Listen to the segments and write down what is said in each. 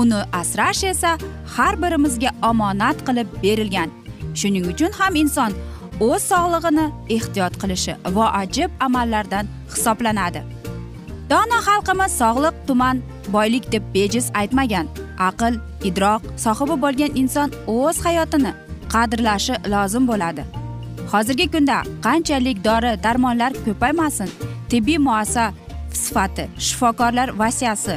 Uni asrash esa har birimizga omonat qilib berilgan. Shuning uchun ham inson o'z sog'lig'ini ehtiyot qilishi voajib amallardan hisoblanadi. Dono xalqimiz sog'liq tuman boylik deb bejiz aytmagan. Aql idroq sohibi bo'lgan inson o'z hayotini qadrlashi lozim bo'ladi. Hozirgi kunda qanchalik dori darmonlar ko'paymasin tibbiy muassa sifati shifokorlar vasiyasi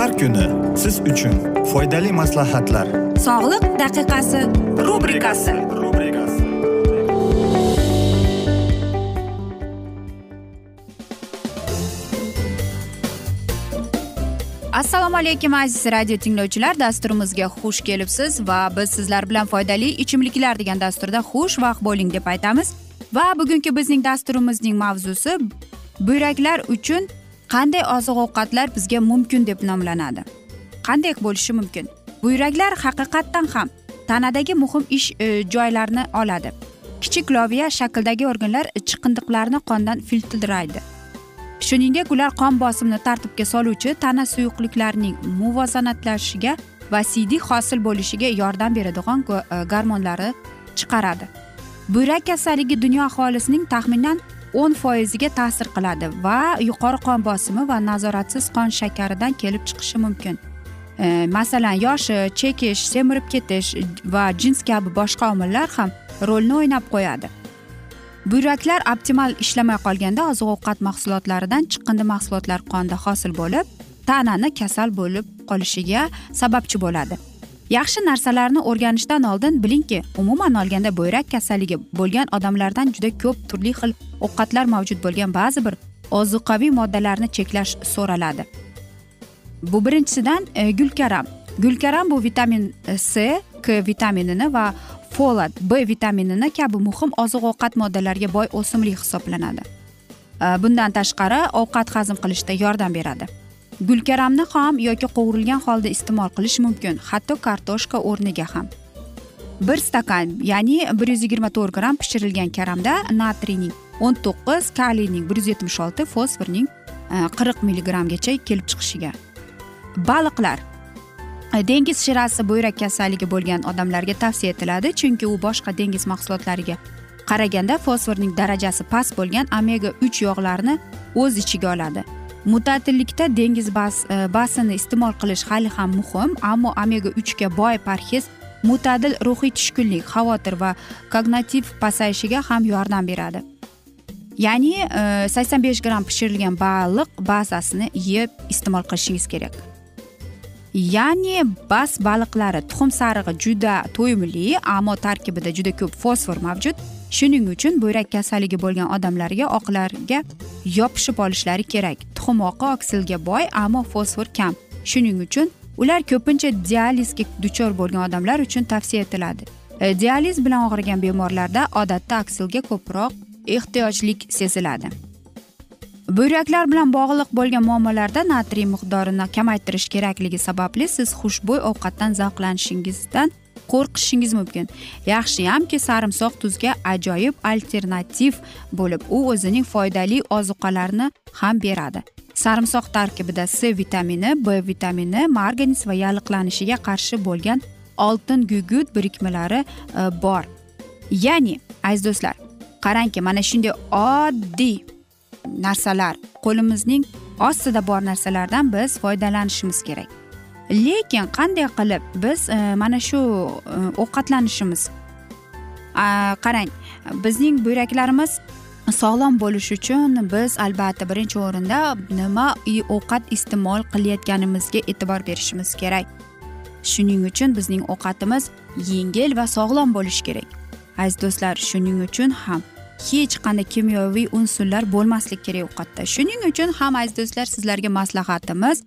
Har kuni siz uchun foydali maslahatlar. Sog'liq daqiqasi rubrikasi. Assalomu alaykum aziz radio tinglovchilar. Dasturimizga xush kelibsiz va biz sizlar bilan foydali ichimliklar degan dasturda xush vaqt bo'ling deb aytamiz. Va bugungi bizning dasturimizning mavzusi buyraklar uchun qanday oziq ovqatlar bizga mumkin deb nomlanadi? Qanday bo'lishi mumkin? Buyraklar haqiqatdan ham tanadagi muhim ish e, joylarni oladi. Kichik loviya shaklidagi organlar chiqindiqlarni qondan filtrlaydi. Shuningdek ular qon bosimini tartibga soluvchi tana suyuqliklarining muvozanatlashishiga va siydik hosil bo'lishiga yordam beradigan e, gormonlari chiqaradi. Buyrak kasalligi dunyo aholisining taxminan o'n foiziga ta'sir qiladi va yuqori qon bosimi va nazoratsiz qon shakaridan kelib chiqishi mumkin. E, masalan yoshi chekish semirib ketish va jins kabi boshqa omillar ham rolni o'ynab qo'yadi. Buyraklar optimal ishlamay qolganda oziq ovqat mahsulotlaridan chiqindi mahsulotlar qonda hosil bo'lib tanani kasal bo'lib qolishiga sababchi bo'ladi. Yaxshi narsalarni o'rganishdan oldin bilingki umuman olganda buyrak kasalligi bo'lgan odamlardan juda ko'p turli xil ovqatlar mavjud bo'lgan ba'zi bir ozuqaviy moddalarni cheklash so'raladi. Bu birinchisidan e, gulkaram. Gulkaram bu vitamin c k vitaminini va folat b vitaminini kabi muhim oziq ovqat moddalariga boy o'simlik hisoblanadi. E, bundan tashqari ovqat hazm qilishda yordam beradi. Gulkaramni xom yoki qovurilgan holda iste'mol qilish mumkin hatto kartoshka o'rniga ham. Bir stakan ya'ni bir yuz yigirma to'rt gramm pishirilgan karamda natriyning o'n to'qqiz kaliyning bir yuz yetmish olti fosforning e, qirq milligrammgacha kelib chiqishiga. Baliqlar. E, dengiz shirasi buyrak kasalligi bo'lgan odamlarga tavsiya etiladi chunki u boshqa dengiz mahsulotlariga qaraganda fosforning darajasi past bo'lgan omega uch yog'larni o'z ichiga oladi. Mutatillikda dengiz bas, e, basini iste'mol qilish hali ham muhim ammo omega uchga boy parhez mutadil ruhiy tushkunlik xavotir va kognitiv pasayishiga ham yordam beradi. Ya'ni e, sakson besh gramm pishirilgan baliq bazasini yeb iste'mol qilishingiz kerak. Ya'ni bas baliqlari tuxum sarig'i juda to'yimli ammo tarkibida juda ko'p fosfor mavjud. Shuning uchun buyrak kasalligi bo'lgan odamlarga oqlarga yopishib olishlari kerak. Tuxum oqi oksilga boy ammo fosfor kam. Shuning uchun ular ko'pincha dializga duchor bo'lgan odamlar uchun tavsiya etiladi. E, dializ bilan og'rigan bemorlarda odatda oksilga ko'proq ehtiyojlik seziladi. Buyraklar bilan bog'liq bo'lgan muammolarda natriy miqdorini kamaytirish kerakligi sababli siz xushbo'y ovqatdan zavqlanishingizdan qo'rqishingiz mumkin. Yaxshiyamki sarimsoq tuzga ajoyib alternativ bo'lib u o'zining foydali ozuqalarini ham beradi. Sarimsoq tarkibida c vitamini b vitamini marganis va yalliqlanishiga qarshi bo'lgan oltin gugut birikmalari e, bor. Ya'ni aziz do'stlar qarangki mana shunday oddiy narsalar qo'limizning ostida bor narsalardan biz foydalanishimiz kerak. Lekin qanday qilib biz e, mana shu e, ovqatlanishimiz qarang bizning buyraklarimiz sog'lom bo'lishi uchun biz albatta birinchi o'rinda nima ovqat iste'mol qilayotganimizga e'tibor berishimiz kerak. Shuning uchun bizning ovqatimiz yengil va sog'lom bo'lishi kerak. Aziz do'stlar shuning uchun ham hech qanday kimyoviy unsurlar bo'lmasligi kerak ovqatda. Shuning uchun ham aziz do'stlar sizlarga maslahatimiz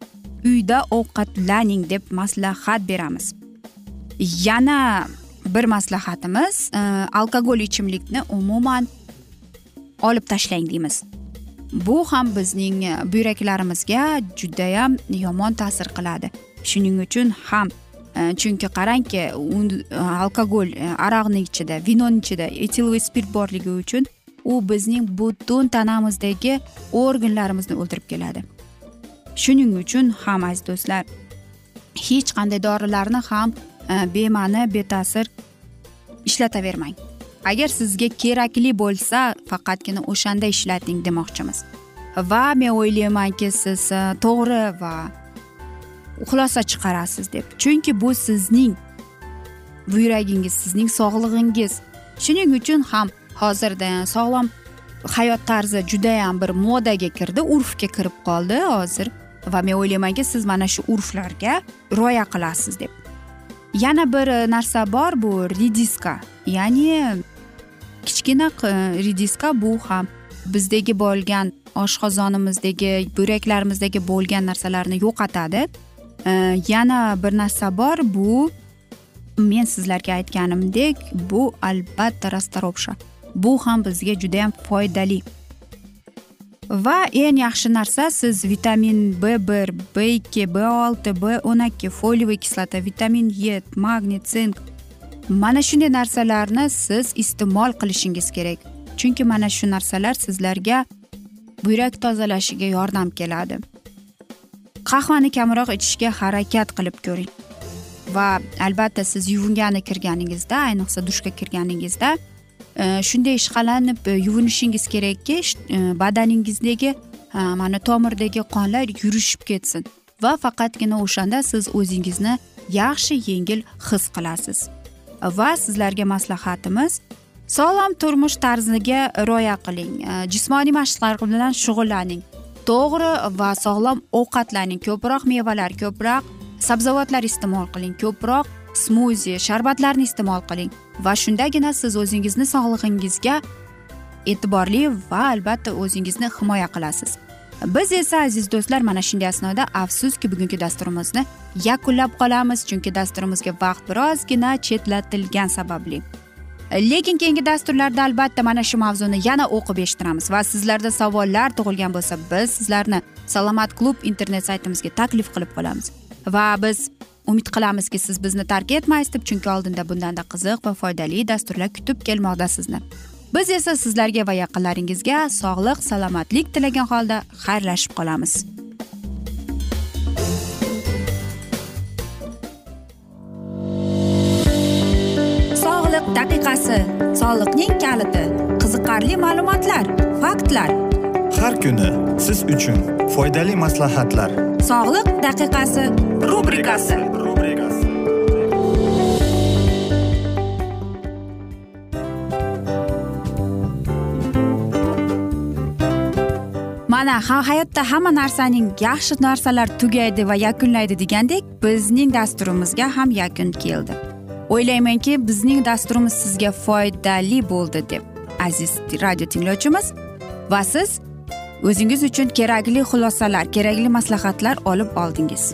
uyda ovqatlaning deb maslahat beramiz. Yana bir maslahatimiz e, alkogol ichimlikni umuman olib tashlang deymiz. Bu ham bizning buyraklarimizga judayam yomon ta'sir qiladi. Shuning uchun ham e, chunki qarangki alkogol e, aroqni ichida vinoni ichida etiloviy spirt borligi uchun u bizning butun tanamizdagi organlarimizni o'ldirib keladi. Shuning uchun ham aziz do'stlar hech qanday dorilarni ham e, bema'ni beta'sir ishlatavermang. Agar sizga kerakli bo'lsa faqatgina o'shanda ishlating demoqchimiz. Va men o'ylaymanki siz e, to'g'ri va xulosa chiqarasiz deb. Chunki bu sizning buyragingiz sizning sog'lig'ingiz. Shuning uchun ham hozirda sog'lom hayot tarzi judayam bir modaga kirdi urfga kirib qoldi. Hozir va men o'ylaymanki siz mana shu urflarga rioya qilasiz deb. Yana bir e, narsa bor bu rediska ya'ni e, kichkina rediska bu ham bizdagi bo'lgan oshqozonimizdagi buyraklarimizdagi bo'lgan narsalarni yo'qotadi. E, yana bir narsa bor bu men sizlarga aytganimdek bu albatta rastaropsha bu ham bizga judayam foydali. Va eng yaxshi narsa siz vitamin b bir b ikki b olti b o'n ikki foliyaviy kislota vitamin e magniy sink mana shunday narsalarni siz iste'mol qilishingiz kerak. Chunki mana shu narsalar sizlarga buyrak tozalashiga yordam keladi. Qahvani kamroq ichishga harakat qilib ko'ring. Va albatta siz yuvingani kirganingizda ayniqsa dushga kirganingizda Э, shunday ishqalanib e, yuvinishingiz kerakki e, badaningizdagi e, mana tomirdagi qonlar yurishib ketsin. Va faqatgina o'shanda siz o'zingizni yaxshi yengil his qilasiz. Va sizlarga maslahatimiz sog'lom turmush tarziga rioya qiling. Jismoniy mashqlar bilan shug'ullaning. To'g'ri va sog'lom ovqatlaning ko'proq mevalar ko'proq sabzavotlar iste'mol qiling ko'proq smuzi sharbatlarni iste'mol qiling. Va shundagina siz o'zingizni sog'lig'ingizga e'tiborli va albatta o'zingizni himoya qilasiz. Biz esa aziz do'stlar mana shunday asnoda afsuski bugungi dasturimizni yakunlab qolamiz chunki dasturimizga vaqt birozgina chetlatilgani sababli. Lekin keyingi dasturlarda albatta mana shu mavzuni yana o'qib eshittiramiz va sizlarda savollar tug'ilgan bo'lsa biz sizlarni salomat klub internet saytimizga taklif qilib qolamiz. Va biz umid qilamizki siz bizni tark etmaysiz deb chunki oldinda bundanda qiziq va foydali dasturlar kutib kelmoqda sizni. Biz esa sizlarga va yaqinlaringizga sog'lik salomatlik tilagan holda xayrlashib qolamiz. Sog'liq daqiqasi soliqning kaliti qiziqarli ma'lumotlar faktlar. Har kuni siz uchun foydali maslahatlar. Sog'liq daqiqasi rubrikasi mana ha hayotda hamma narsaning yaxshi narsalar tugaydi va yakunlaydi degandek bizning dasturimizga ham yakun keldi. O'ylaymanki bizning dasturimiz sizga foydali bo'ldi deb aziz radio tinglovchimiz. Va siz o'zingiz uchun kerakli xulosalar kerakli maslahatlar olib oldingiz.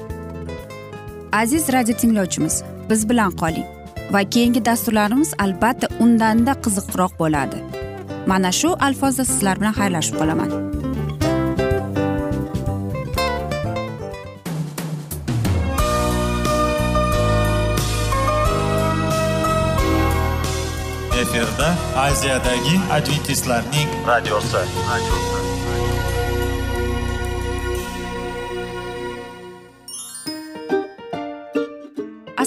Aziz radio tinglovchimiz biz bilan qoling va keyingi dasturlarimiz albatta undanda qiziqroq bo'ladi. Mana shu alfozda sizlar bilan xayrlashib qolaman. Efirda aziyadagi adventistlarning radiosi.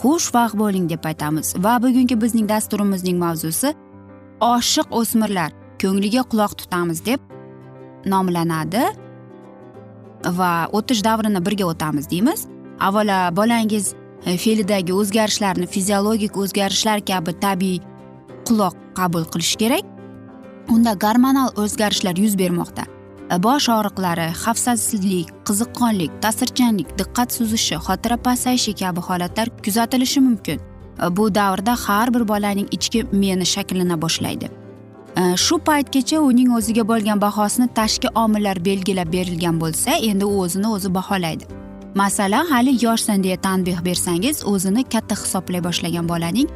xushvaqt bo'ling deb aytamiz. Va bugungi bizning dasturimizning mavzusi oshiq o'smirlar ko'ngliga quloq tutamiz deb nomlanadi. Va o'tish davrini birga o'tamiz deymiz. Avvalo bolangiz e, fe'lidagi o'zgarishlarni fiziologik o'zgarishlar kabi tabiiy quloq qabul qilish kerak. Unda gormonal o'zgarishlar yuz bermoqda. Bosh og'riqlari xavfsizlik qiziqqonlik ta'sirchanlik diqqat suzishi xotira pasayishi kabi holatlar kuzatilishi mumkin. E, bu davrda har bir bolaning ichki meni shakllana boshlaydi. E, shu paytgacha uning o'ziga bo'lgan bahosini tashqi omillar belgilab berilgan bo'lsa endi u o'zini o'zi baholaydi. Masalan hali yoshsan deya tanbeh bersangiz o'zini katta hisoblay boshlagan bolaning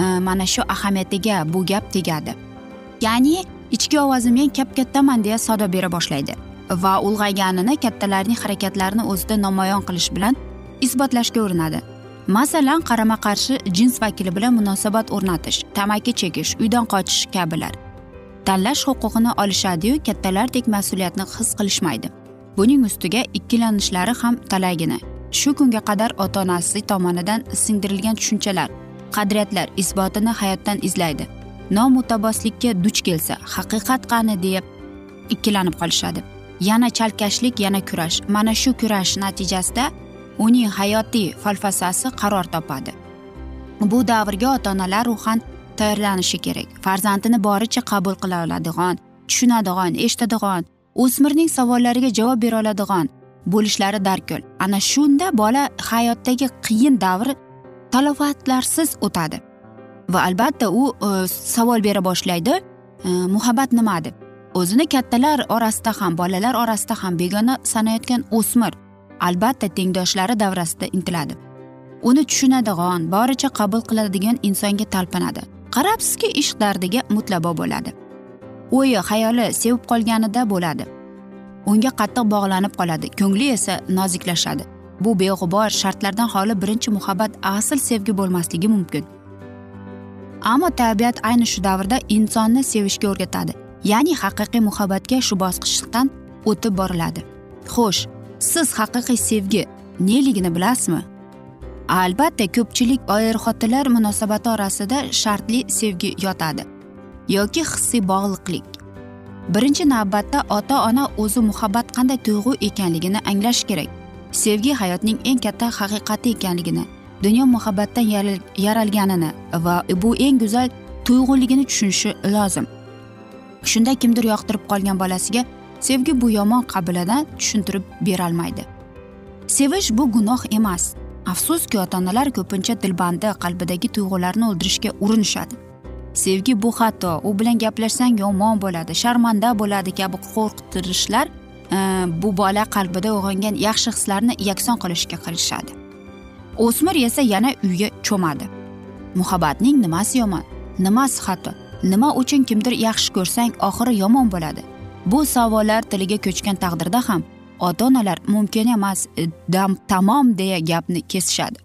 e, mana shu ahamiyatiga bu gap tegadi. Ya'ni ichki ovozi men kap kattaman deya sado bera boshlaydi va ulg'ayganini kattalarning harakatlarini o'zida namoyon qilish bilan isbotlashga urinadi. Masalan qarama qarshi jins vakili bilan munosabat o'rnatish tamaki chekish uydan qochish kabilar. Tanlash huquqini olishadiyu kattalardek mas'uliyatni his qilishmaydi. Buning ustiga ikkilanishlari ham talaygina. Shu kunga qadar ota onasi tomonidan singdirilgan tushunchalar qadriyatlar isbotini hayotdan izlaydi. Nomutabboslikka duch kelsa haqiqat qani deb ikkilanib qolishadi. Yana chalkashlik yana kurash. Mana shu kurash natijasida uning hayotiy falsafasi qaror topadi. Bu davrga ota onalar ruhan tayyorlanishi kerak. Farzandini boricha qabul qila oladigan tushunadigan eshitadigan o'smirning savollariga javob bera oladigan bo'lishlari darkor ana shunda bola hayotdagi qiyin davr talofatlarsiz o'tadi. Va albatta u e, savol bera boshlaydi e, muhabbat nima deb. O'zini kattalar orasida ham bolalar orasida ham begona sanayotgan o'smir albatta tengdoshlari davrasida intiladi. Uni tushunadigan boricha qabul qiladigan insonga talpinadi. Qarabsizki ishq dardiga mutlabo bo'ladi. O'yi xayoli sevib qolganida bo'ladi. Unga qattiq bog'lanib qoladi ko'ngli esa noziklashadi. Bu beg'ubor shartlardan xoli birinchi muhabbat asl sevgi bo'lmasligi mumkin. Ammo tabiat ayni shu davrda insonni sevishga o'rgatadi. Ya'ni haqiqiy muhabbatga shu bosqichdan o'tib boriladi. Xo'sh siz haqiqiy sevgi neligini bilasizmi? Albatta ko'pchilik er xotinlar munosabati orasida shartli sevgi yotadi yoki hissiy bog'liqlik. Birinchi navbatda ota ona o'zi muhabbat qanday tuyg'u ekanligini anglashi kerak. Sevgi hayotning eng katta haqiqati ekanligini dunyo muhabbatdan yaralganini va bu eng go'zal tuyg'uligini tushunishi lozim. Shunda kimdir yoqtirib qolgan bolasiga sevgi bu yomon qabiladan tushuntirib berolmaydi. Sevish bu gunoh emas. Afsuski ota onalar ko'pincha dilbandi qalbidagi tuyg'ularni o'ldirishga urinishadi. Sevgi bu xato u bilan gaplashsang yomon bo'ladi sharmanda bo'ladi kabi qo'rqitirishlar e, bu bola qalbida uyg'ongan yaxshi hislarni yakson qilishga kirishadi o'smir esa yana uyga cho'madi. Muhabbatning nimasi yomon nimasi xato nima uchun kimdir yaxshi ko'rsang oxiri yomon bo'ladi. Bu savollar tiliga ko'chgan taqdirda ham ota onalar mumkin emas e, dam tamom deya gapni kesishadi.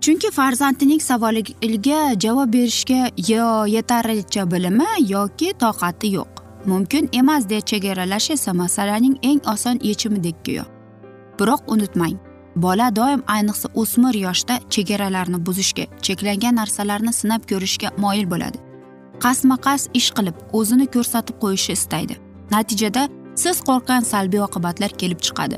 Chunki farzandining savoliga javob berishga yo yetarlicha bilimi yoki toqati yo'q. Mumkin emas deya chegaralash esa masalaning eng oson yechimidek go'yo biroq unutmang bola doim ayniqsa o'smir yoshda chegaralarni buzishga cheklangan narsalarni sinab ko'rishga moyil bo'ladi. Qasma qas ish qilib o'zini ko'rsatib qo'yishni istaydi. Natijada siz qo'rqqan salbiy oqibatlar kelib chiqadi.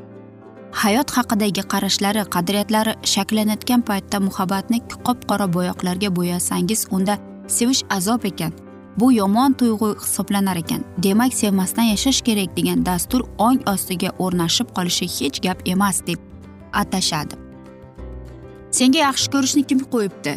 Hayot haqidagi qarashlari qadriyatlari shakllanayotgan paytda muhabbatni qop qora bo'yoqlarga bo'yasangiz unda sevish azob ekan. Bu yomon tuyg'u hisoblanar ekan. Demak sevmasdan yashash kerak degan dastur ong ostiga o'rnashib qolishi hech gap emas deb atashadi senga yaxshi ko'rishni kim qo'yibdi?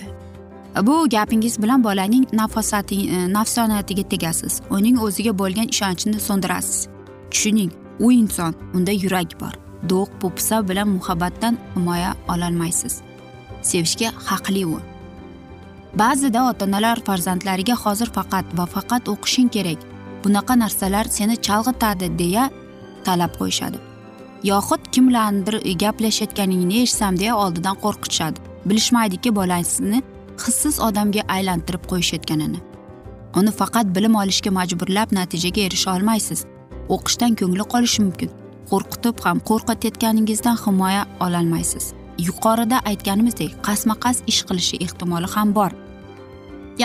Bu gapingiz bilan bolaning nafosati e, nafsoniyatiga tegasiz. Uning o'ziga bo'lgan ishonchini so'ndirasiz. Tushuning u inson unda yurak bor. Do'q po'pisa bilan muhabbatdan himoya ololmaysiz. Sevishga haqli u. Ba'zida ota onalar farzandlariga hozir faqat va faqat o'qishing kerak. Bunaqa narsalar seni chalg'itadi deya talab qo'yishadi. Yoxud kimlarnidir gaplashayotganingni eshitsam deya oldidan qo'rqitishadi. Bilishmaydiki bolasini hissiz odamga aylantirib qo'yishayotganini. Uni faqat bilim olishga majburlab natijaga erisha olmaysiz. O'qishdan ko'ngli qolishi mumkin. Qo'rqitib ham qo'rqitayotganingizdan himoya ololmaysiz. Yuqorida aytganimizdek qasma qas ish qilishi ehtimoli ham bor.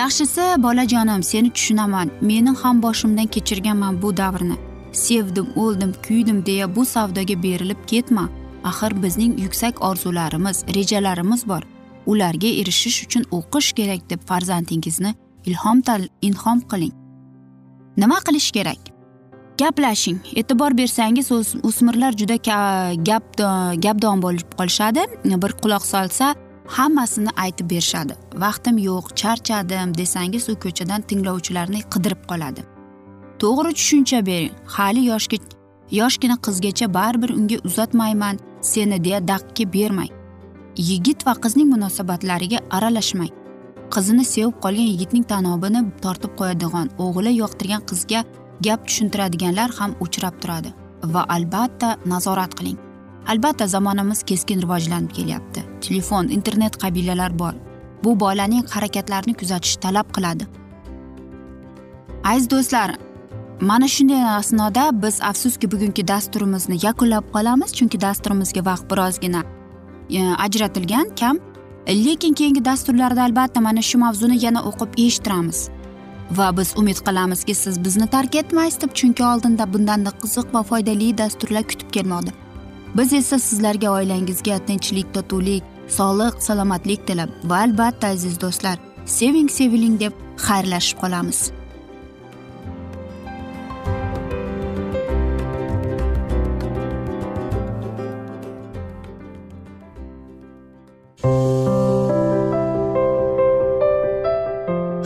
Yaxshisi bolajonim seni tushunaman. Meni ham boshimdan kechirganman bu davrni. Sevdim o'ldim kuydim deya bu savdoga berilib ketma. Axir bizning yuksak orzularimiz rejalarimiz bor. Ularga erishish uchun o'qish kerak deb farzandingizni ilhom ilhom qiling. Nima qilish kerak? Gaplashing. E'tibor bersangiz o'smirlar juda gap gapdon bo'lib qolishadi. Bir quloq solsa hammasini aytib berishadi. Vaqtim yo'q charchadim desangiz u ko'chadan tinglovchilarni qidirib qoladi. To'g'ri tushuncha bering. Hali yoshga yoshgina qizgacha baribir unga uzatmayman seni deya daqqa bermang. Yigit va qizning munosabatlariga aralashmang. Qizini sevib qolgan yigitning tanobini tortib qo'yadigan o'g'li yoqtirgan qizga gap tushuntiradiganlar ham uchrab turadi. Va albatta nazorat qiling. Albatta zamonamiz keskin rivojlanib kelyapti. Telefon internet qabilalar bor. Bu bolaning harakatlarini kuzatish talab qiladi. Aziz do'stlar mana shunday asnoda biz afsuski bugungi dasturimizni yakunlab qolamiz chunki dasturimizga vaqt birozgina e, ajratilgan kam. Lekin keyingi dasturlarda albatta mana shu mavzuni yana o'qib eshittiramiz. Va biz umid qilamizki siz bizni tark etmaysiz deb chunki oldinda bundanda qiziq va foydali dasturlar kutib kelmoqda. Biz esa sizlarga oilangizga tinchlik totuvlik sog'lik salomatlik tilab va albatta aziz do'stlar seving seviling deb xayrlashib qolamiz.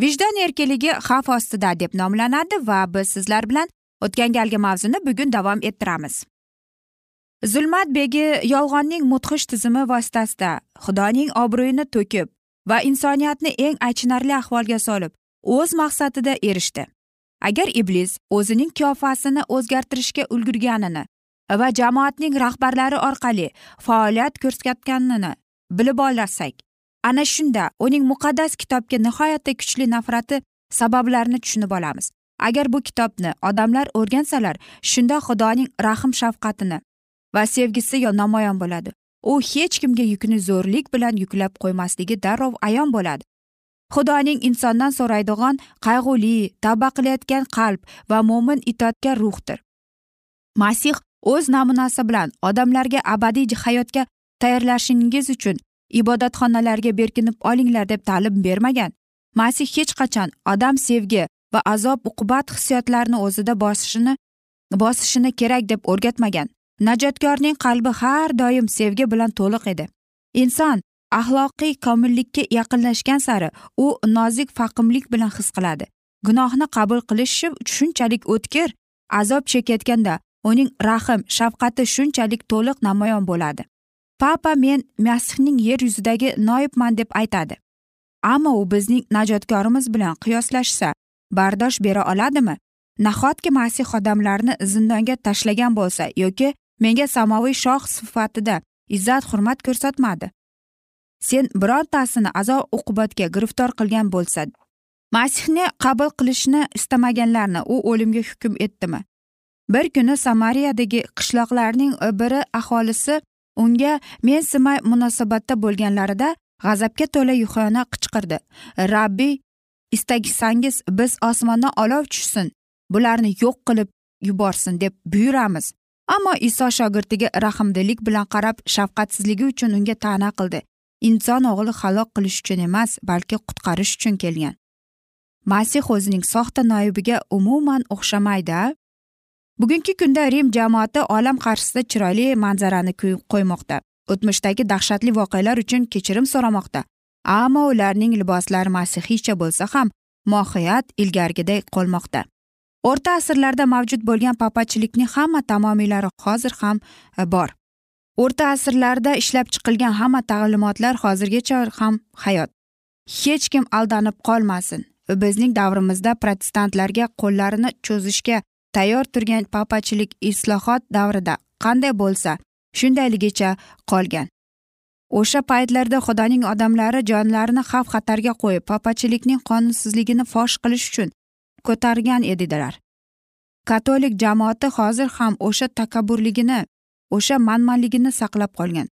vijdon erkinligi xavf ostida deb nomlanadi va biz sizlar bilan o'tgan galgi mavzuni bugun davom ettiramiz. Zulmat begi yolg'onning mudhish tizimi vositasida xudoning obro'yini to'kib va insoniyatni eng achinarli ahvolga solib o'z maqsadida erishdi. Agar iblis o'zining qiyofasini o'zgartirishga ulgurganini va jamoatning rahbarlari orqali faoliyat ko'rsatganini bilib olsak ana shunda uning muqaddas kitobga nihoyatda kuchli nafrati sabablarini tushunib olamiz. Agar bu kitobni odamlar o'rgansalar shunda xudoning rahm shafqatini va sevgisi namoyon bo'ladi. U hech kimga yukni zo'rlik bilan yuklab qo'ymasligi darrov ayon bo'ladi. Xudoning insondan so'raydigan qayg'uli tavba qilayotgan qalb va mo'min itoatkor ruhdir. Masih o'z namunasi bilan odamlarga abadiy hayotga tayyorlashingiz uchun ibodatxonalarga berkinib olinglar deb ta'lim bermagan. Masih hech qachon odam sevgi va azob uqubat hissiyotlarini o'zida bosishini bosishini kerak deb o'rgatmagan. Najotkorning qalbi har doim sevgi bilan to'liq edi. Inson axloqiy komillikka yaqinlashgan sari u nozik faqimlik bilan his qiladi. Gunohni qabul qilishi shunchalik o'tkir azob chekayotganda uning rahm shafqati shunchalik to'liq namoyon bo'ladi. Papa men masihning yer yuzidagi noibman deb aytadi. Ammo u bizning najotkorimiz bilan qiyoslashsa bardosh bera oladimi? Nahotki masih odamlarni zindonga tashlagan bo'lsa yoki menga samoviy shoh sifatida izzat hurmat ko'rsatmadi? Sen birontasini azob uqubatga giriftor qilgan bo'lsa masihni qabul qilishni istamaganlarni u o'limga hukm etdimi? Bir kuni samariyadagi qishloqlarning biri aholisi unga mensimay munosabatda bo'lganlarida g'azabga to'la yuhona qichqirdi. Rabbiy istagsangiz biz osmondan olov tushsin bularni yo'q qilib yuborsin deb buyuramiz. Ammo iso shogirdiga rahmdillik bilan qarab shafqatsizligi uchun unga ta'na qildi. Inson o'g'li halok qilish uchun emas balki qutqarish uchun kelgan. Masih o'zining soxta noibiga umuman o'xshamaydi bugungi kunda rim jamoati olam qarshisida chiroyli manzarani qo'ymoqda. O'tmishdagi dahshatli voqealar uchun kechirim so'ramoqda. Ammo ularning liboslari masihiycha bo'lsa ham mohiyat ilgarigiday qolmoqda. O'rta asrlarda mavjud bo'lgan papachilikning hamma tamomiylari hozir ham e, bor. O'rta asrlarda ishlab chiqilgan hamma ta'limotlar hozirgacha ham hayot. Hech kim aldanib qolmasin. Bizning davrimizda protestantlarga qo'llarini cho'zishga tayyor turgan papachilik islohot davrida qanday bo'lsa shundayligicha qolgan. O'sha paytlarda xudoning odamlari jonlarini xavf xatarga qo'yib papachilikning qonunsizligini fosh qilish uchun ko'targan edilar. Katolik jamoati hozir ham o'sha takabburligini o'sha manmanligini saqlab qolgan.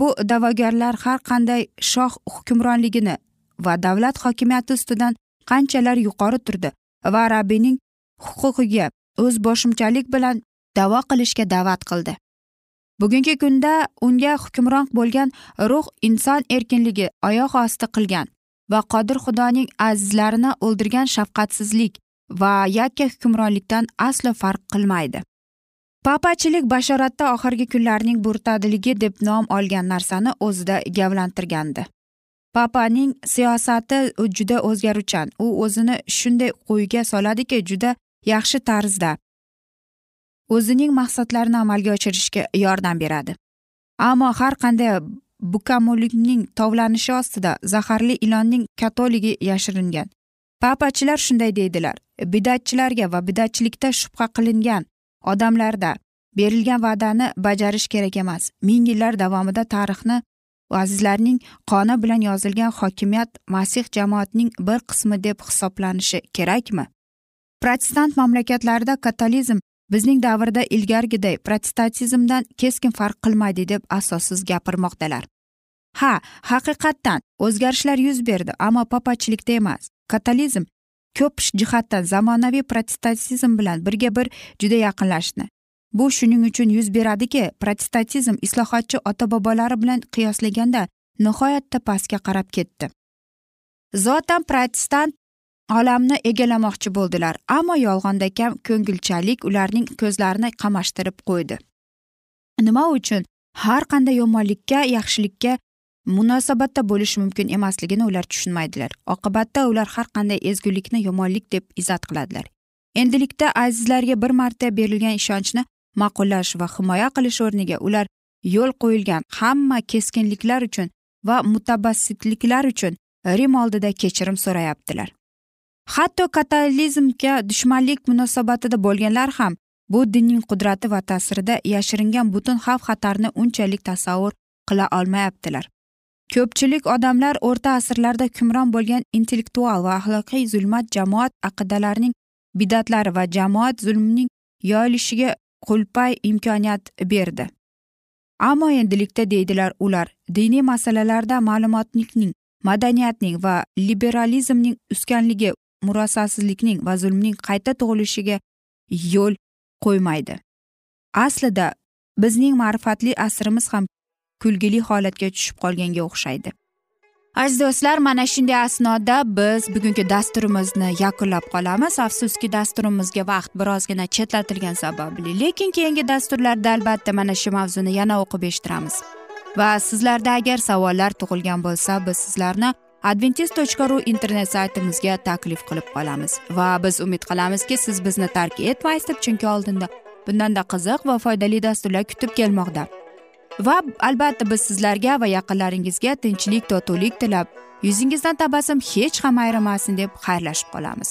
Bu da'vogarlar har qanday shoh hukmronligini va davlat hokimiyati ustidan qanchalar yuqori turdi va rabbiyning huquqiga o'zboshimchalik bilan da'vo qilishga da'vat qildi. Bugungi kunda unga hukmron bo'lgan ruh inson erkinligi oyoq osti qilgan va qodir xudoning azizlarini o'ldirgan shafqatsizlik va yakka hukmronlikdan aslo farq qilmaydi. Papachilik bashoratda oxirgi kunlarning burtadiligi deb nom olgan narsani o'zida gavlantirgandi. Papaning siyosati juda o'zgaruvchan. U o'zini shunday qo'yga soladiki juda yaxshi tarzda. O'zining maqsadlarini amalga oshirishga yordam beradi. Ammo har qanday bukamulikning tovlanishi ostida zaharli ilonning katoligi yashiringan. Papachilar shunday deydilar bidatchilarga va bidatchilikda shubha qilingan odamlarda berilgan va'dani bajarish kerak emas. Ming yillar davomida tarixni azizlarning qoni bilan yozilgan hokimiyat masih jamoatining bir qismi deb hisoblanishi kerakmi? Protestant mamlakatlarida katolizm bizning davrda ilgarigiday protestantizmdan keskin farq qilmaydi deb asossiz gapirmoqdalar. Ha haqiqatdan o'zgarishlar yuz berdi ammo papachilikda emas katolizm ko'p jihatdan zamonaviy protestantizm bilan birga bir juda yaqinlashdi. Bu shuning uchun yuz beradiki protestantizm islohotchi ota bobolari bilan qiyoslaganda nihoyatda pastga qarab ketdi. Zotan protestant olamni egallamoqchi bo'ldilar ammo yolg'onda kam ko'ngilchalik ularning ko'zlarini qamashtirib qo'ydi. Nima uchun? Har qanday yomonlikka yaxshilikka munosabatda bo'lish mumkin emasligini ular tushunmaydilar. Oqibatda ular har qanday ezgulikni yomonlik deb izzat qiladilar. Endilikda azizlarga bir marta berilgan ishonchni ma'qullash va himoya qilish o'rniga ular yo'l qo'yilgan hamma keskinliklar uchun va mutabassitliklar uchun rim oldida kechirim so'rayaptilar. Hatto katolizmga dushmanlik munosabatida bo'lganlar ham bu dinning qudrati va ta'sirida yashiringan butun xavf xatarni unchalik tasavvur qila olmayaptilar. Ko'pchilik odamlar o'rta asrlarda hukmron bo'lgan intellektual va axloqiy zulmat jamoat aqidalarining bidatlari va jamoat zulmining yoyilishiga qulpay imkoniyat berdi. Ammo endilikda deydilar ular diniy masalalarda ma'lumotlikning madaniyatning va liberalizmning uskanligi murosasizlikning va zulmning qayta tug'ilishiga yo'l qo'ymaydi. Aslida bizning ma'rifatli asrimiz ham kulgili holatga tushib qolganga o'xshaydi. Aziz do'stlar mana shunday asnoda biz bugungi dasturimizni yakunlab qolamiz. Afsuski dasturimizga vaqt birozgina chetlatilgani sababli lekin keyingi dasturlarda albatta mana shu mavzuni yana o'qib eshittiramiz. Va sizlarda agar savollar tug'ilgan bo'lsa biz sizlarni adventis tochka ru internet saytimizga taklif qilib qolamiz. Va biz umid qilamizki siz bizni tark etmaysiz deb chunki oldinda bundanda qiziq va foydali dasturlar kutib kelmoqda. Va albatta biz sizlarga va yaqinlaringizga tinchlik totuvlik tilab yuzingizdan tabassum hech ham ayrimasin deb xayrlashib qolamiz.